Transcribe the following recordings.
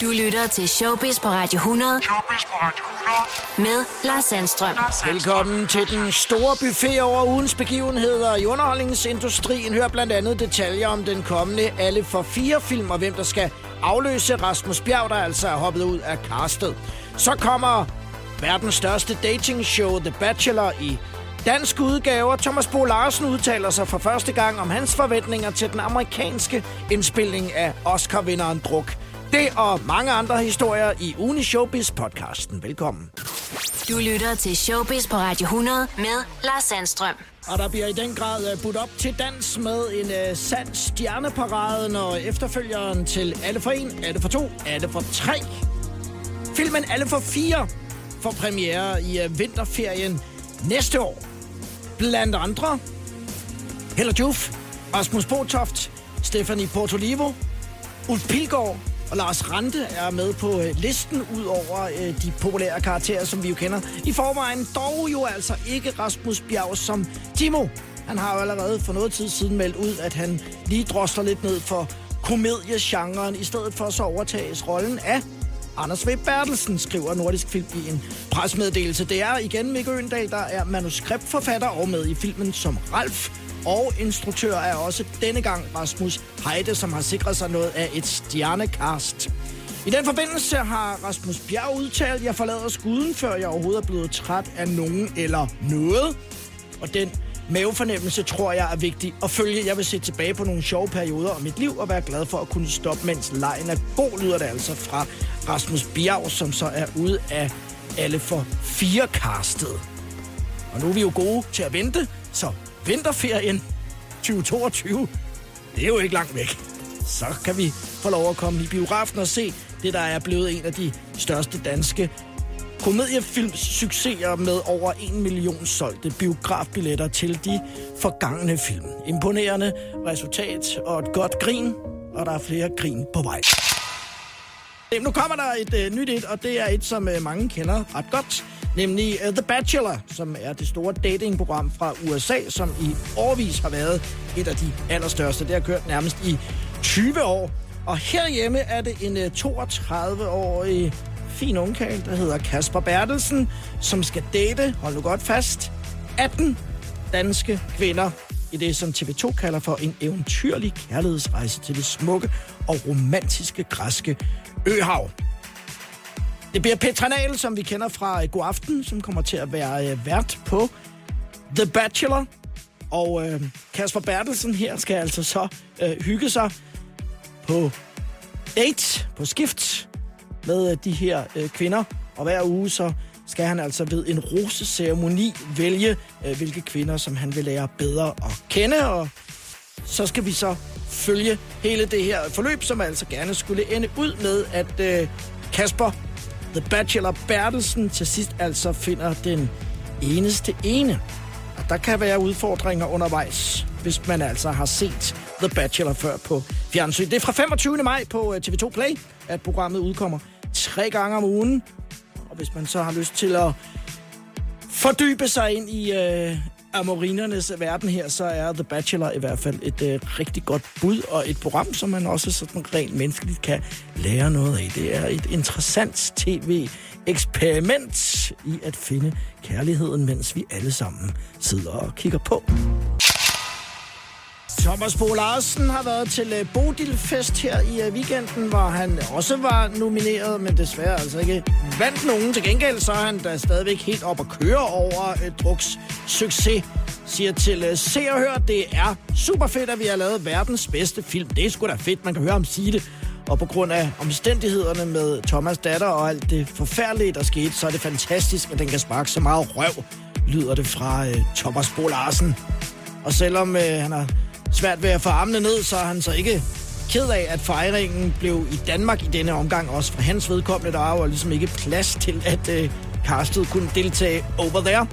Du lytter til Showbiz på Radio 100. Showbiz på Radio 100. Med Lars Sandstrøm. Velkommen til den store buffet over ugens begivenheder i underholdningsindustrien. Hør blandt andet detaljer om den kommende Alle for fire film, og hvem der skal afløse Rasmus Bjerg, der altså er hoppet ud af castet. Så kommer verdens største datingshow, The Bachelor, i dansk udgave, og Thomas Bo Larsen udtaler sig for første gang om hans forventninger til den amerikanske indspilning af Oscar-vinderen Druk. Det og mange andre historier i Uni Showbiz podcasten. Velkommen. Du lytter til Showbiz på Radio 100 med Lars Sandstrøm. Og der bliver i den grad uh, budt op til dans med en uh, sand stjerneparade, når efterfølgeren til Alle for 1, Alle for 2, Alle for 3. Filmen Alle for 4 får premiere i uh, vinterferien næste år. Blandt andre Hella Juf, Rasmus Botoft, Stefanie Portolivo, Ulf Pilgaard og Lars Rante er med på øh, listen ud over øh, de populære karakterer, som vi jo kender. I forvejen dog jo altså ikke Rasmus Bjerg som Timo. Han har jo allerede for noget tid siden meldt ud, at han lige drosler lidt ned for komediegenren, i stedet for så overtages rollen af Anders V. Bertelsen, skriver Nordisk Film i en presmeddelelse. Det er igen Mikke Øndal, der er manuskriptforfatter og med i filmen som Ralf. Og instruktør er også denne gang Rasmus Heide, som har sikret sig noget af et stjernekast. I den forbindelse har Rasmus Bjerg udtalt, at jeg forlader skuden, før jeg overhovedet er blevet træt af nogen eller noget. Og den mavefornemmelse tror jeg er vigtig at følge. Jeg vil se tilbage på nogle sjove perioder af mit liv og være glad for at kunne stoppe, mens lejen er god, lyder det altså fra Rasmus Bjerg, som så er ude af alle for fire kastet. Og nu er vi jo gode til at vente, så vinterferien 2022, det er jo ikke langt væk. Så kan vi få lov at komme i biografen og se det, der er blevet en af de største danske komediefilms succeser med over 1 million solgte biografbilletter til de forgangne film. Imponerende resultat og et godt grin, og der er flere grin på vej. Nu kommer der et uh, nyt et, og det er et, som uh, mange kender ret godt, nemlig uh, The Bachelor, som er det store datingprogram fra USA, som i årvis har været et af de allerstørste. Det har kørt nærmest i 20 år. Og herhjemme er det en øh, uh, 32-årig fin ungkald, der hedder Kasper Bertelsen, som skal date, hold nu godt fast, 18 danske kvinder i det, som TV2 kalder for en eventyrlig kærlighedsrejse til det smukke og romantiske græske øhav. Det bliver Petra Nahl, som vi kender fra øh, God Aften, som kommer til at være øh, vært på The Bachelor. Og øh, Kasper Bertelsen her skal altså så øh, hygge sig på date, på skift med øh, de her øh, kvinder. Og hver uge så skal han altså ved en roseceremoni vælge, øh, hvilke kvinder, som han vil lære bedre at kende. Og så skal vi så følge hele det her forløb, som altså gerne skulle ende ud med, at øh, Kasper, The Bachelor Bertelsen, til sidst altså finder den eneste ene. Og der kan være udfordringer undervejs, hvis man altså har set The Bachelor før på fjernsyn. Det er fra 25. maj på øh, TV2 Play, at programmet udkommer tre gange om ugen. Og hvis man så har lyst til at fordybe sig ind i øh, amorinernes verden her, så er The Bachelor i hvert fald et øh, rigtig godt bud og et program, som man også sådan rent menneskeligt kan lære noget af. Det er et interessant tv-eksperiment i at finde kærligheden, mens vi alle sammen sidder og kigger på. Thomas Bo Larsen har været til øh, Bodilfest her i øh, weekenden, hvor han også var nomineret, men desværre altså ikke vandt nogen. Til gengæld så er han da stadigvæk helt op at køre over øh, uh, Druks succes. Siger til Se og Hør, det er super fedt, at vi har lavet verdens bedste film. Det er sgu da fedt, man kan høre ham sige det. Og på grund af omstændighederne med Thomas datter og alt det forfærdelige, der skete, så er det fantastisk, at den kan sparke så meget røv, lyder det fra øh, Thomas Bo Larsen. Og selvom øh, han har svært ved at få armene ned, så er han så ikke ked af, at fejringen blev i Danmark i denne omgang, også for hans vedkommende. Der var jo ligesom ikke plads til, at øh, castet kunne deltage over there.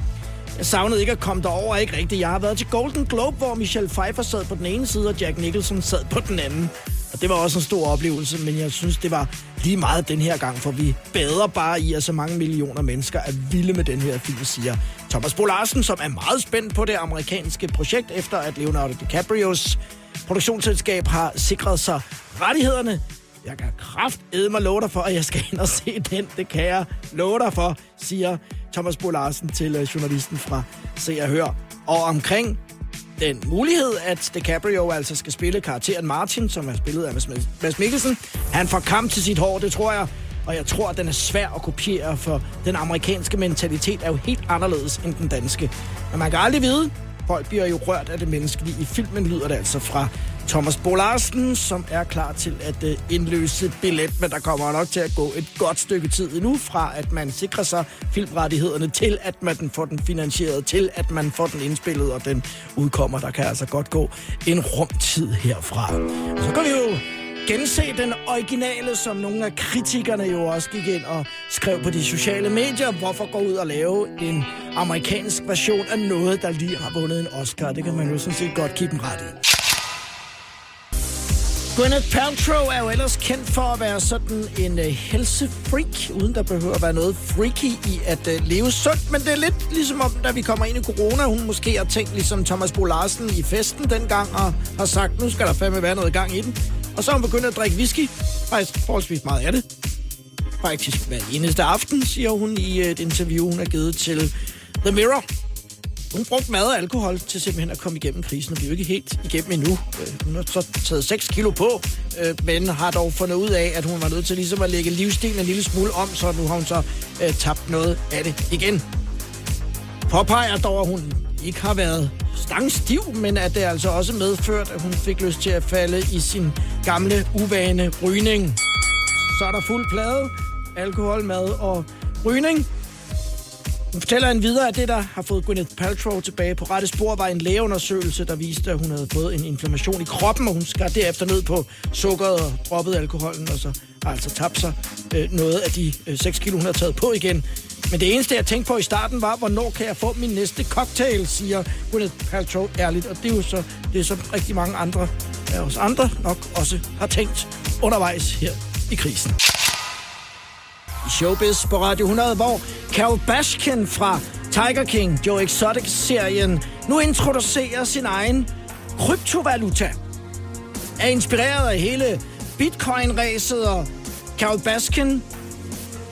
Jeg savnede ikke at komme derover, ikke rigtigt. Jeg har været til Golden Globe, hvor Michelle Pfeiffer sad på den ene side, og Jack Nicholson sad på den anden. Og det var også en stor oplevelse, men jeg synes, det var lige meget den her gang, for vi bader bare i, at så mange millioner mennesker er vilde med den her film, siger Thomas Bo Larsen, som er meget spændt på det amerikanske projekt, efter at Leonardo DiCaprios produktionsselskab har sikret sig rettighederne Jeg kan kraft mig love dig for, at jeg skal ind og se den. Det kan jeg love dig for, siger Thomas Bo Larsen til øh, journalisten fra Se og Hør. Og omkring den mulighed, at DiCaprio altså skal spille karakteren Martin, som er spillet af Mads Mikkelsen. Han får kamp til sit hår, det tror jeg. Og jeg tror, at den er svær at kopiere, for den amerikanske mentalitet er jo helt anderledes end den danske. Men man kan aldrig vide. Folk bliver jo rørt af det menneskelige. I filmen lyder det altså fra Thomas Bo Larsen, som er klar til at øh, indløse billet, men der kommer nok til at gå et godt stykke tid endnu fra, at man sikrer sig filmrettighederne, til at man får den finansieret, til at man får den indspillet, og den udkommer. Der kan altså godt gå en rumtid herfra. Og så kan vi jo gense den originale, som nogle af kritikerne jo også gik ind og skrev på de sociale medier. Hvorfor gå ud og lave en amerikansk version af noget, der lige har vundet en Oscar? Det kan man jo sådan set godt kigge ret i. Gwyneth Paltrow er jo ellers kendt for at være sådan en uh, helsefreak, uden der behøver at være noget freaky i at uh, leve sundt. Men det er lidt ligesom om, da vi kommer ind i corona, hun måske har tænkt ligesom Thomas Bo Larsen i festen dengang, og har sagt, nu skal der fandme være noget gang i den. Og så har hun begyndt at drikke whisky. Faktisk forholdsvis meget af det. Faktisk hver eneste aften, siger hun i et interview, hun har givet til The Mirror. Hun brugte mad og alkohol til simpelthen at komme igennem krisen, og vi er jo ikke helt igennem endnu. Øh, hun har så taget 6 kilo på, øh, men har dog fundet ud af, at hun var nødt til ligesom at lægge livsstilen en lille smule om, så nu har hun så øh, tabt noget af det igen. Påpeger dog, at hun ikke har været stangstiv, men at det altså også medført, at hun fik lyst til at falde i sin gamle uvane rygning. Så er der fuld plade, alkohol, mad og rygning. Hun fortæller en videre, at det, der har fået Gwyneth Paltrow tilbage på rette spor, var en lægeundersøgelse, der viste, at hun havde fået en inflammation i kroppen, og hun skar derefter ned på sukkeret og droppede alkoholen, og så har altså tabt sig øh, noget af de øh, 6 kilo, hun har taget på igen. Men det eneste, jeg tænkte på i starten, var, hvornår kan jeg få min næste cocktail, siger Gwyneth Paltrow ærligt. Og det er jo så, det er så rigtig mange andre af os andre nok også har tænkt undervejs her i krisen i Showbiz på Radio 100, hvor Carol Baskin fra Tiger King, Joe Exotic-serien, nu introducerer sin egen kryptovaluta. Er inspireret af hele Bitcoin-ræset, og Carol Baskin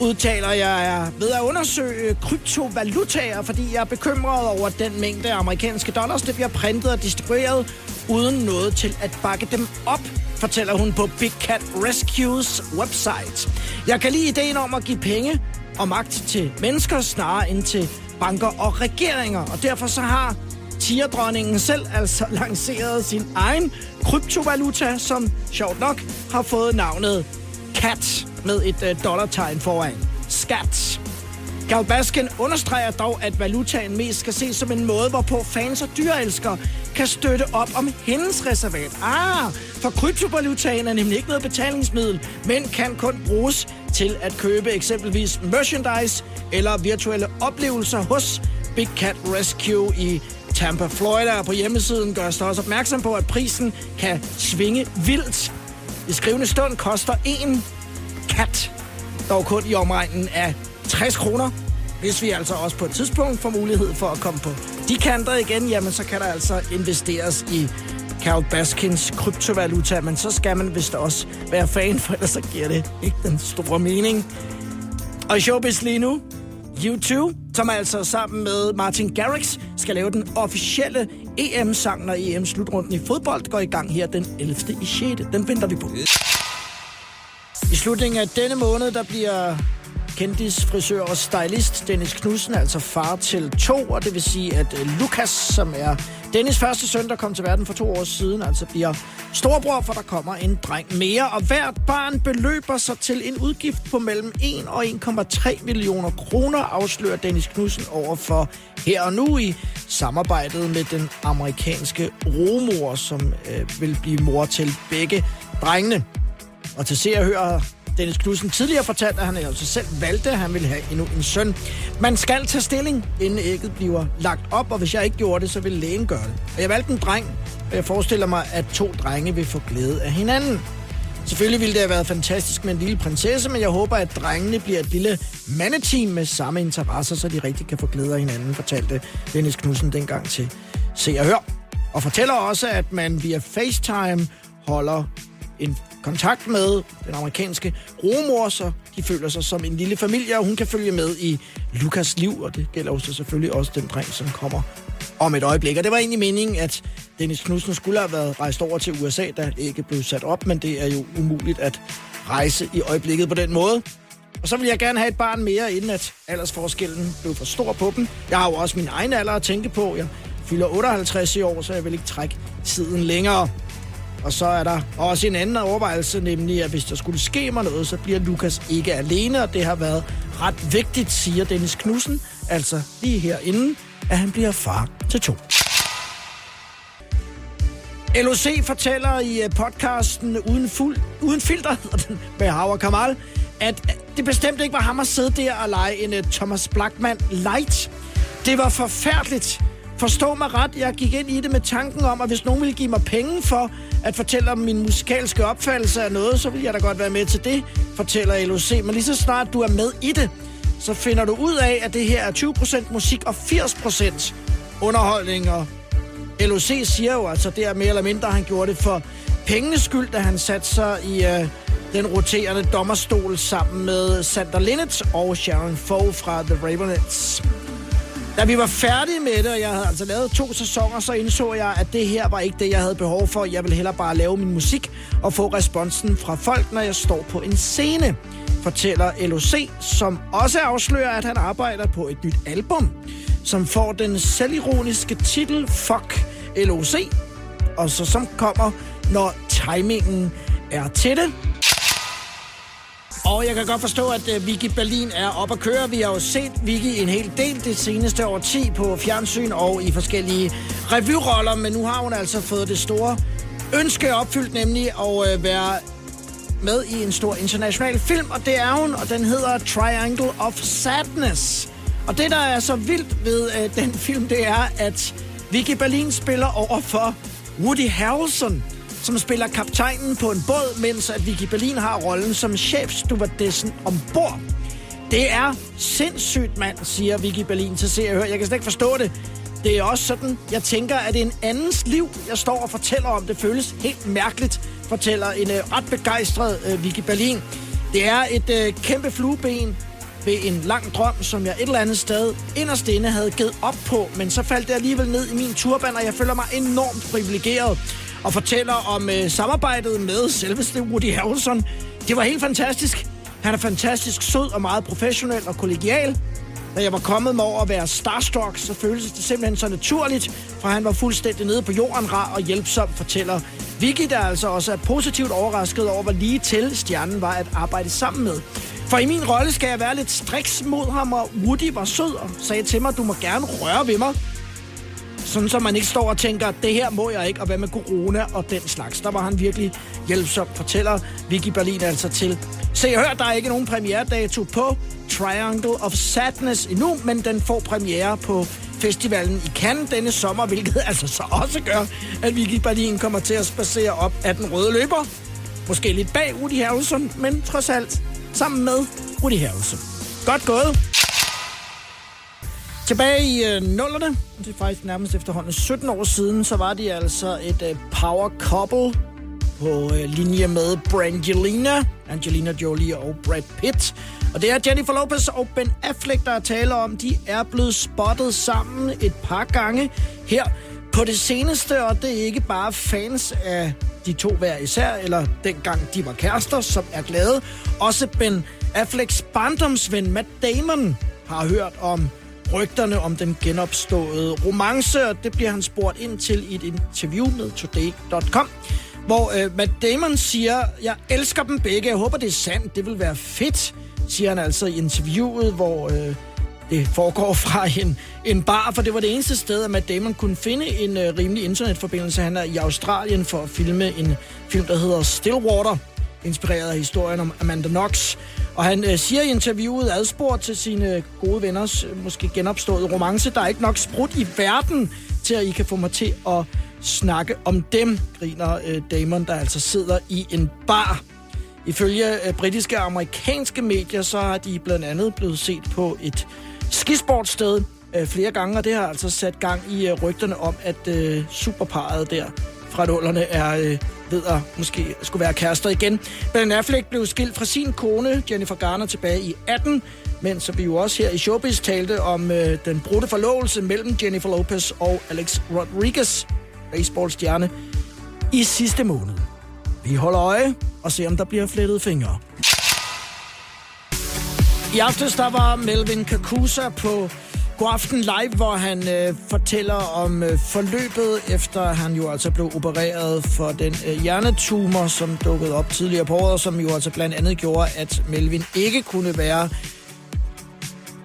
udtaler, jeg er ved at undersøge kryptovalutaer, fordi jeg er bekymret over den mængde amerikanske dollars, der bliver printet og distribueret, uden noget til at bakke dem op fortæller hun på Big Cat Rescues website. Jeg kan lide ideen om at give penge og magt til mennesker snarere end til banker og regeringer, og derfor så har Tierdronningen selv altså lanceret sin egen kryptovaluta, som sjovt nok har fået navnet CAT med et uh, dollartegn foran. Skat. Gal Baskin understreger dog, at valutaen mest skal ses som en måde, hvorpå fans og dyreelskere kan støtte op om hendes reservat. Ah, for kryptovalutaen er nemlig ikke noget betalingsmiddel, men kan kun bruges til at købe eksempelvis merchandise eller virtuelle oplevelser hos Big Cat Rescue i Tampa, Florida. På hjemmesiden gør der også opmærksom på, at prisen kan svinge vildt. I skrivende stund koster en kat dog kun i omregnen af 60 kroner. Hvis vi altså også på et tidspunkt får mulighed for at komme på de kanter igen, jamen så kan der altså investeres i Carol Baskins kryptovaluta, men så skal man vist også være fan, for ellers så giver det ikke den store mening. Og i showbiz lige nu, U2, som altså sammen med Martin Garrix skal lave den officielle EM-sang, når EM-slutrunden i fodbold går i gang her den 11. i 6. Den venter vi på. I slutningen af denne måned, der bliver kendis, frisør og stylist Dennis Knudsen, altså far til to, og det vil sige, at øh, Lukas, som er Dennis første søn, der kom til verden for to år siden, altså bliver storbror, for der kommer en dreng mere, og hvert barn beløber sig til en udgift på mellem 1 og 1,3 millioner kroner, afslører Dennis Knudsen over for her og nu i samarbejdet med den amerikanske romor, som øh, vil blive mor til begge drengene. Og til se og høre Dennis Knudsen tidligere fortalt, at han altså selv valgte, at han ville have endnu en søn. Man skal tage stilling, inden ægget bliver lagt op, og hvis jeg ikke gjorde det, så ville lægen gøre det. Og jeg valgte en dreng, og jeg forestiller mig, at to drenge vil få glæde af hinanden. Selvfølgelig ville det have været fantastisk med en lille prinsesse, men jeg håber, at drengene bliver et lille mandeteam med samme interesser, så de rigtig kan få glæde af hinanden, fortalte Dennis Knudsen dengang til Se og Hør. Og fortæller også, at man via FaceTime holder en kontakt med den amerikanske romor, så de føler sig som en lille familie, og hun kan følge med i Lukas liv, og det gælder også selvfølgelig også den dreng, som kommer om et øjeblik. Og det var egentlig meningen, at Dennis Knudsen skulle have været rejst over til USA, da det ikke blev sat op, men det er jo umuligt at rejse i øjeblikket på den måde. Og så vil jeg gerne have et barn mere, inden at aldersforskellen blev for stor på dem. Jeg har jo også min egen alder at tænke på. Jeg fylder 58 i år, så jeg vil ikke trække tiden længere. Og så er der også en anden overvejelse, nemlig at hvis der skulle ske mig noget, så bliver Lukas ikke alene, og det har været ret vigtigt, siger Dennis Knudsen, altså lige herinde, at han bliver far til to. LOC fortæller i øh, podcasten Uden, fuld, uden filter med Hauer Kamal, at øh, det bestemt ikke var ham at sidde der og lege en øh, Thomas Blackman light. Det var forfærdeligt. Forstå mig ret, jeg gik ind i det med tanken om, at hvis nogen ville give mig penge for at fortælle om min musikalske opfattelse af noget, så ville jeg da godt være med til det, fortæller LOC. Men lige så snart du er med i det, så finder du ud af, at det her er 20% musik og 80% underholdning. Og LOC siger jo altså, det er mere eller mindre, han gjorde det for pengenes skyld, da han satte sig i øh, den roterende dommerstol sammen med Sander Linnet og Sharon Foe fra The Ravenets. Da vi var færdige med det, og jeg havde altså lavet to sæsoner, så indså jeg, at det her var ikke det, jeg havde behov for. Jeg vil hellere bare lave min musik og få responsen fra folk, når jeg står på en scene, fortæller LOC, som også afslører, at han arbejder på et nyt album, som får den selvironiske titel Fuck LOC, og så som kommer, når timingen er til det. Og jeg kan godt forstå, at uh, Vicky Berlin er op at køre. Vi har jo set Vicky en hel del det seneste år 10 på fjernsyn og i forskellige revyroller, men nu har hun altså fået det store ønske opfyldt, nemlig at uh, være med i en stor international film, og det er hun, og den hedder Triangle of Sadness. Og det, der er så vildt ved øh, den film, det er, at Vicky Berlin spiller over for Woody Harrelson, som spiller kaptajnen på en båd, mens at Vicky Berlin har rollen som chefstuvardessen ombord. Det er sindssygt, mand, siger Vicky Berlin til Se og Hør. Jeg kan slet ikke forstå det. Det er også sådan, jeg tænker, at det er en andens liv, jeg står og fortæller om. Det føles helt mærkeligt, fortæller en uh, ret begejstret uh, Vicky Berlin. Det er et uh, kæmpe flueben ved en lang drøm, som jeg et eller andet sted inderst inde havde givet op på, men så faldt det alligevel ned i min turban, og jeg føler mig enormt privilegeret og fortæller om øh, samarbejdet med selveste Woody Harrelson. Det var helt fantastisk. Han er fantastisk sød og meget professionel og kollegial. Da jeg var kommet med over at være starstruck, så føltes det simpelthen så naturligt, for han var fuldstændig nede på jorden, rar og hjælpsom, fortæller Vicky, der altså også er positivt overrasket over, hvor lige til stjernen var at arbejde sammen med. For i min rolle skal jeg være lidt striks mod ham, og Woody var sød og sagde til mig, du må gerne røre ved mig. Sådan så man ikke står og tænker, det her må jeg ikke, og hvad med corona og den slags. Der var han virkelig hjælpsom, fortæller Vicky Berlin altså til. Se og hør, der er ikke nogen premieredato på Triangle of Sadness endnu, men den får premiere på festivalen i Cannes denne sommer, hvilket altså så også gør, at Vicky Berlin kommer til at spacere op af den røde løber. Måske lidt bag Woody Harrelson, men trods alt sammen med Woody Harrelson. Godt gået. Tilbage i øh, nullerne, det er faktisk nærmest efterhånden 17 år siden, så var de altså et øh, power couple på øh, linje med Brangelina, Angelina Jolie og Brad Pitt. Og det er Jennifer Lopez og Ben Affleck, der taler om. De er blevet spottet sammen et par gange her på det seneste, og det er ikke bare fans af de to hver især, eller dengang de var kærester, som er glade. Også Ben Afflecks barndomsven Matt Damon har hørt om rygterne om den genopståede romance, og det bliver han spurgt ind til i et interview med Today.com, hvor øh, Matt Damon siger, jeg elsker dem begge, jeg håber det er sandt, det vil være fedt, siger han altså i interviewet, hvor øh, det foregår fra en, en bar, for det var det eneste sted, at Matt Damon kunne finde en øh, rimelig internetforbindelse. Han er i Australien for at filme en film, der hedder Stillwater, inspireret af historien om Amanda Knox. Og han øh, siger i interviewet adspurgt til sine gode venners øh, måske genopståede romance, der er ikke nok sprut i verden til, at I kan få mig til at snakke om dem, griner øh, Damon, der altså sidder i en bar. Ifølge øh, britiske og amerikanske medier, så har de blandt andet blevet set på et skisportsted øh, flere gange, og det har altså sat gang i øh, rygterne om, at øh, superparet der fra nullerne er øh, ved at måske skulle være kærester igen. Ben Affleck blev skilt fra sin kone, Jennifer Garner, tilbage i 18, men så vi jo også her i Showbiz talte om øh, den brudte forlovelse mellem Jennifer Lopez og Alex Rodriguez, baseballstjerne, i sidste måned. Vi holder øje og ser, om der bliver flettet fingre. I aftes der var Melvin Kakusa på Godaften Live, hvor han øh, fortæller om øh, forløbet, efter han jo altså blev opereret for den øh, hjernetumor, som dukkede op tidligere på året, som jo altså blandt andet gjorde, at Melvin ikke kunne være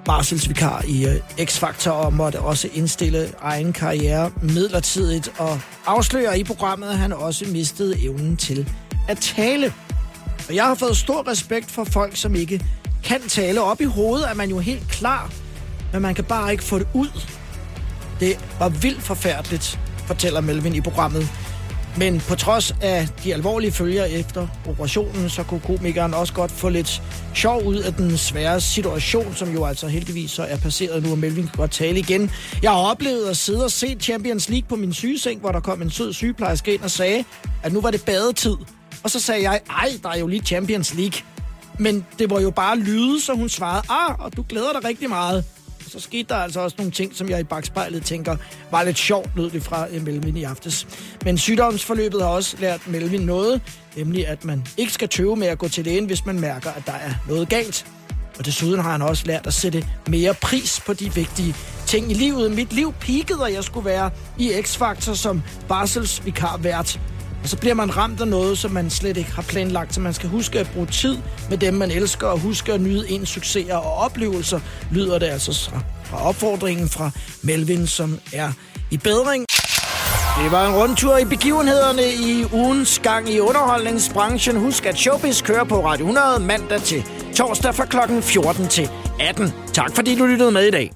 barselsvikar i øh, X-Factor og måtte også indstille egen karriere midlertidigt og afslører i programmet, at han også mistede evnen til at tale. Og jeg har fået stor respekt for folk, som ikke kan tale. Op i hovedet er man jo helt klar, men man kan bare ikke få det ud. Det var vildt forfærdeligt, fortæller Melvin i programmet. Men på trods af de alvorlige følger efter operationen, så kunne komikeren også godt få lidt sjov ud af den svære situation, som jo altså heldigvis så er passeret nu, og Melvin kan godt tale igen. Jeg har oplevet at sidde og se Champions League på min sygeseng, hvor der kom en sød sygeplejerske ind og sagde, at nu var det badetid. Og så sagde jeg, ej, der er jo lige Champions League. Men det var jo bare lyde, så hun svarede, ah, og du glæder dig rigtig meget. Så skete der altså også nogle ting, som jeg i bagspejlet tænker var lidt sjovt, lød det fra øh, Melvin i aftes. Men sygdomsforløbet har også lært Melvin noget, nemlig at man ikke skal tøve med at gå til lægen, hvis man mærker, at der er noget galt. Og desuden har han også lært at sætte mere pris på de vigtige ting i livet. Mit liv peakede, og jeg skulle være i X-Factor som barselsvikarvært. vært. Og så bliver man ramt af noget, som man slet ikke har planlagt, så man skal huske at bruge tid med dem, man elsker, og huske at nyde ens succeser og oplevelser, lyder det altså fra opfordringen fra Melvin, som er i bedring. Det var en rundtur i begivenhederne i ugens gang i underholdningsbranchen. Husk, at Showbiz kører på Radio 100 mandag til torsdag fra kl. 14 til 18. Tak fordi du lyttede med i dag.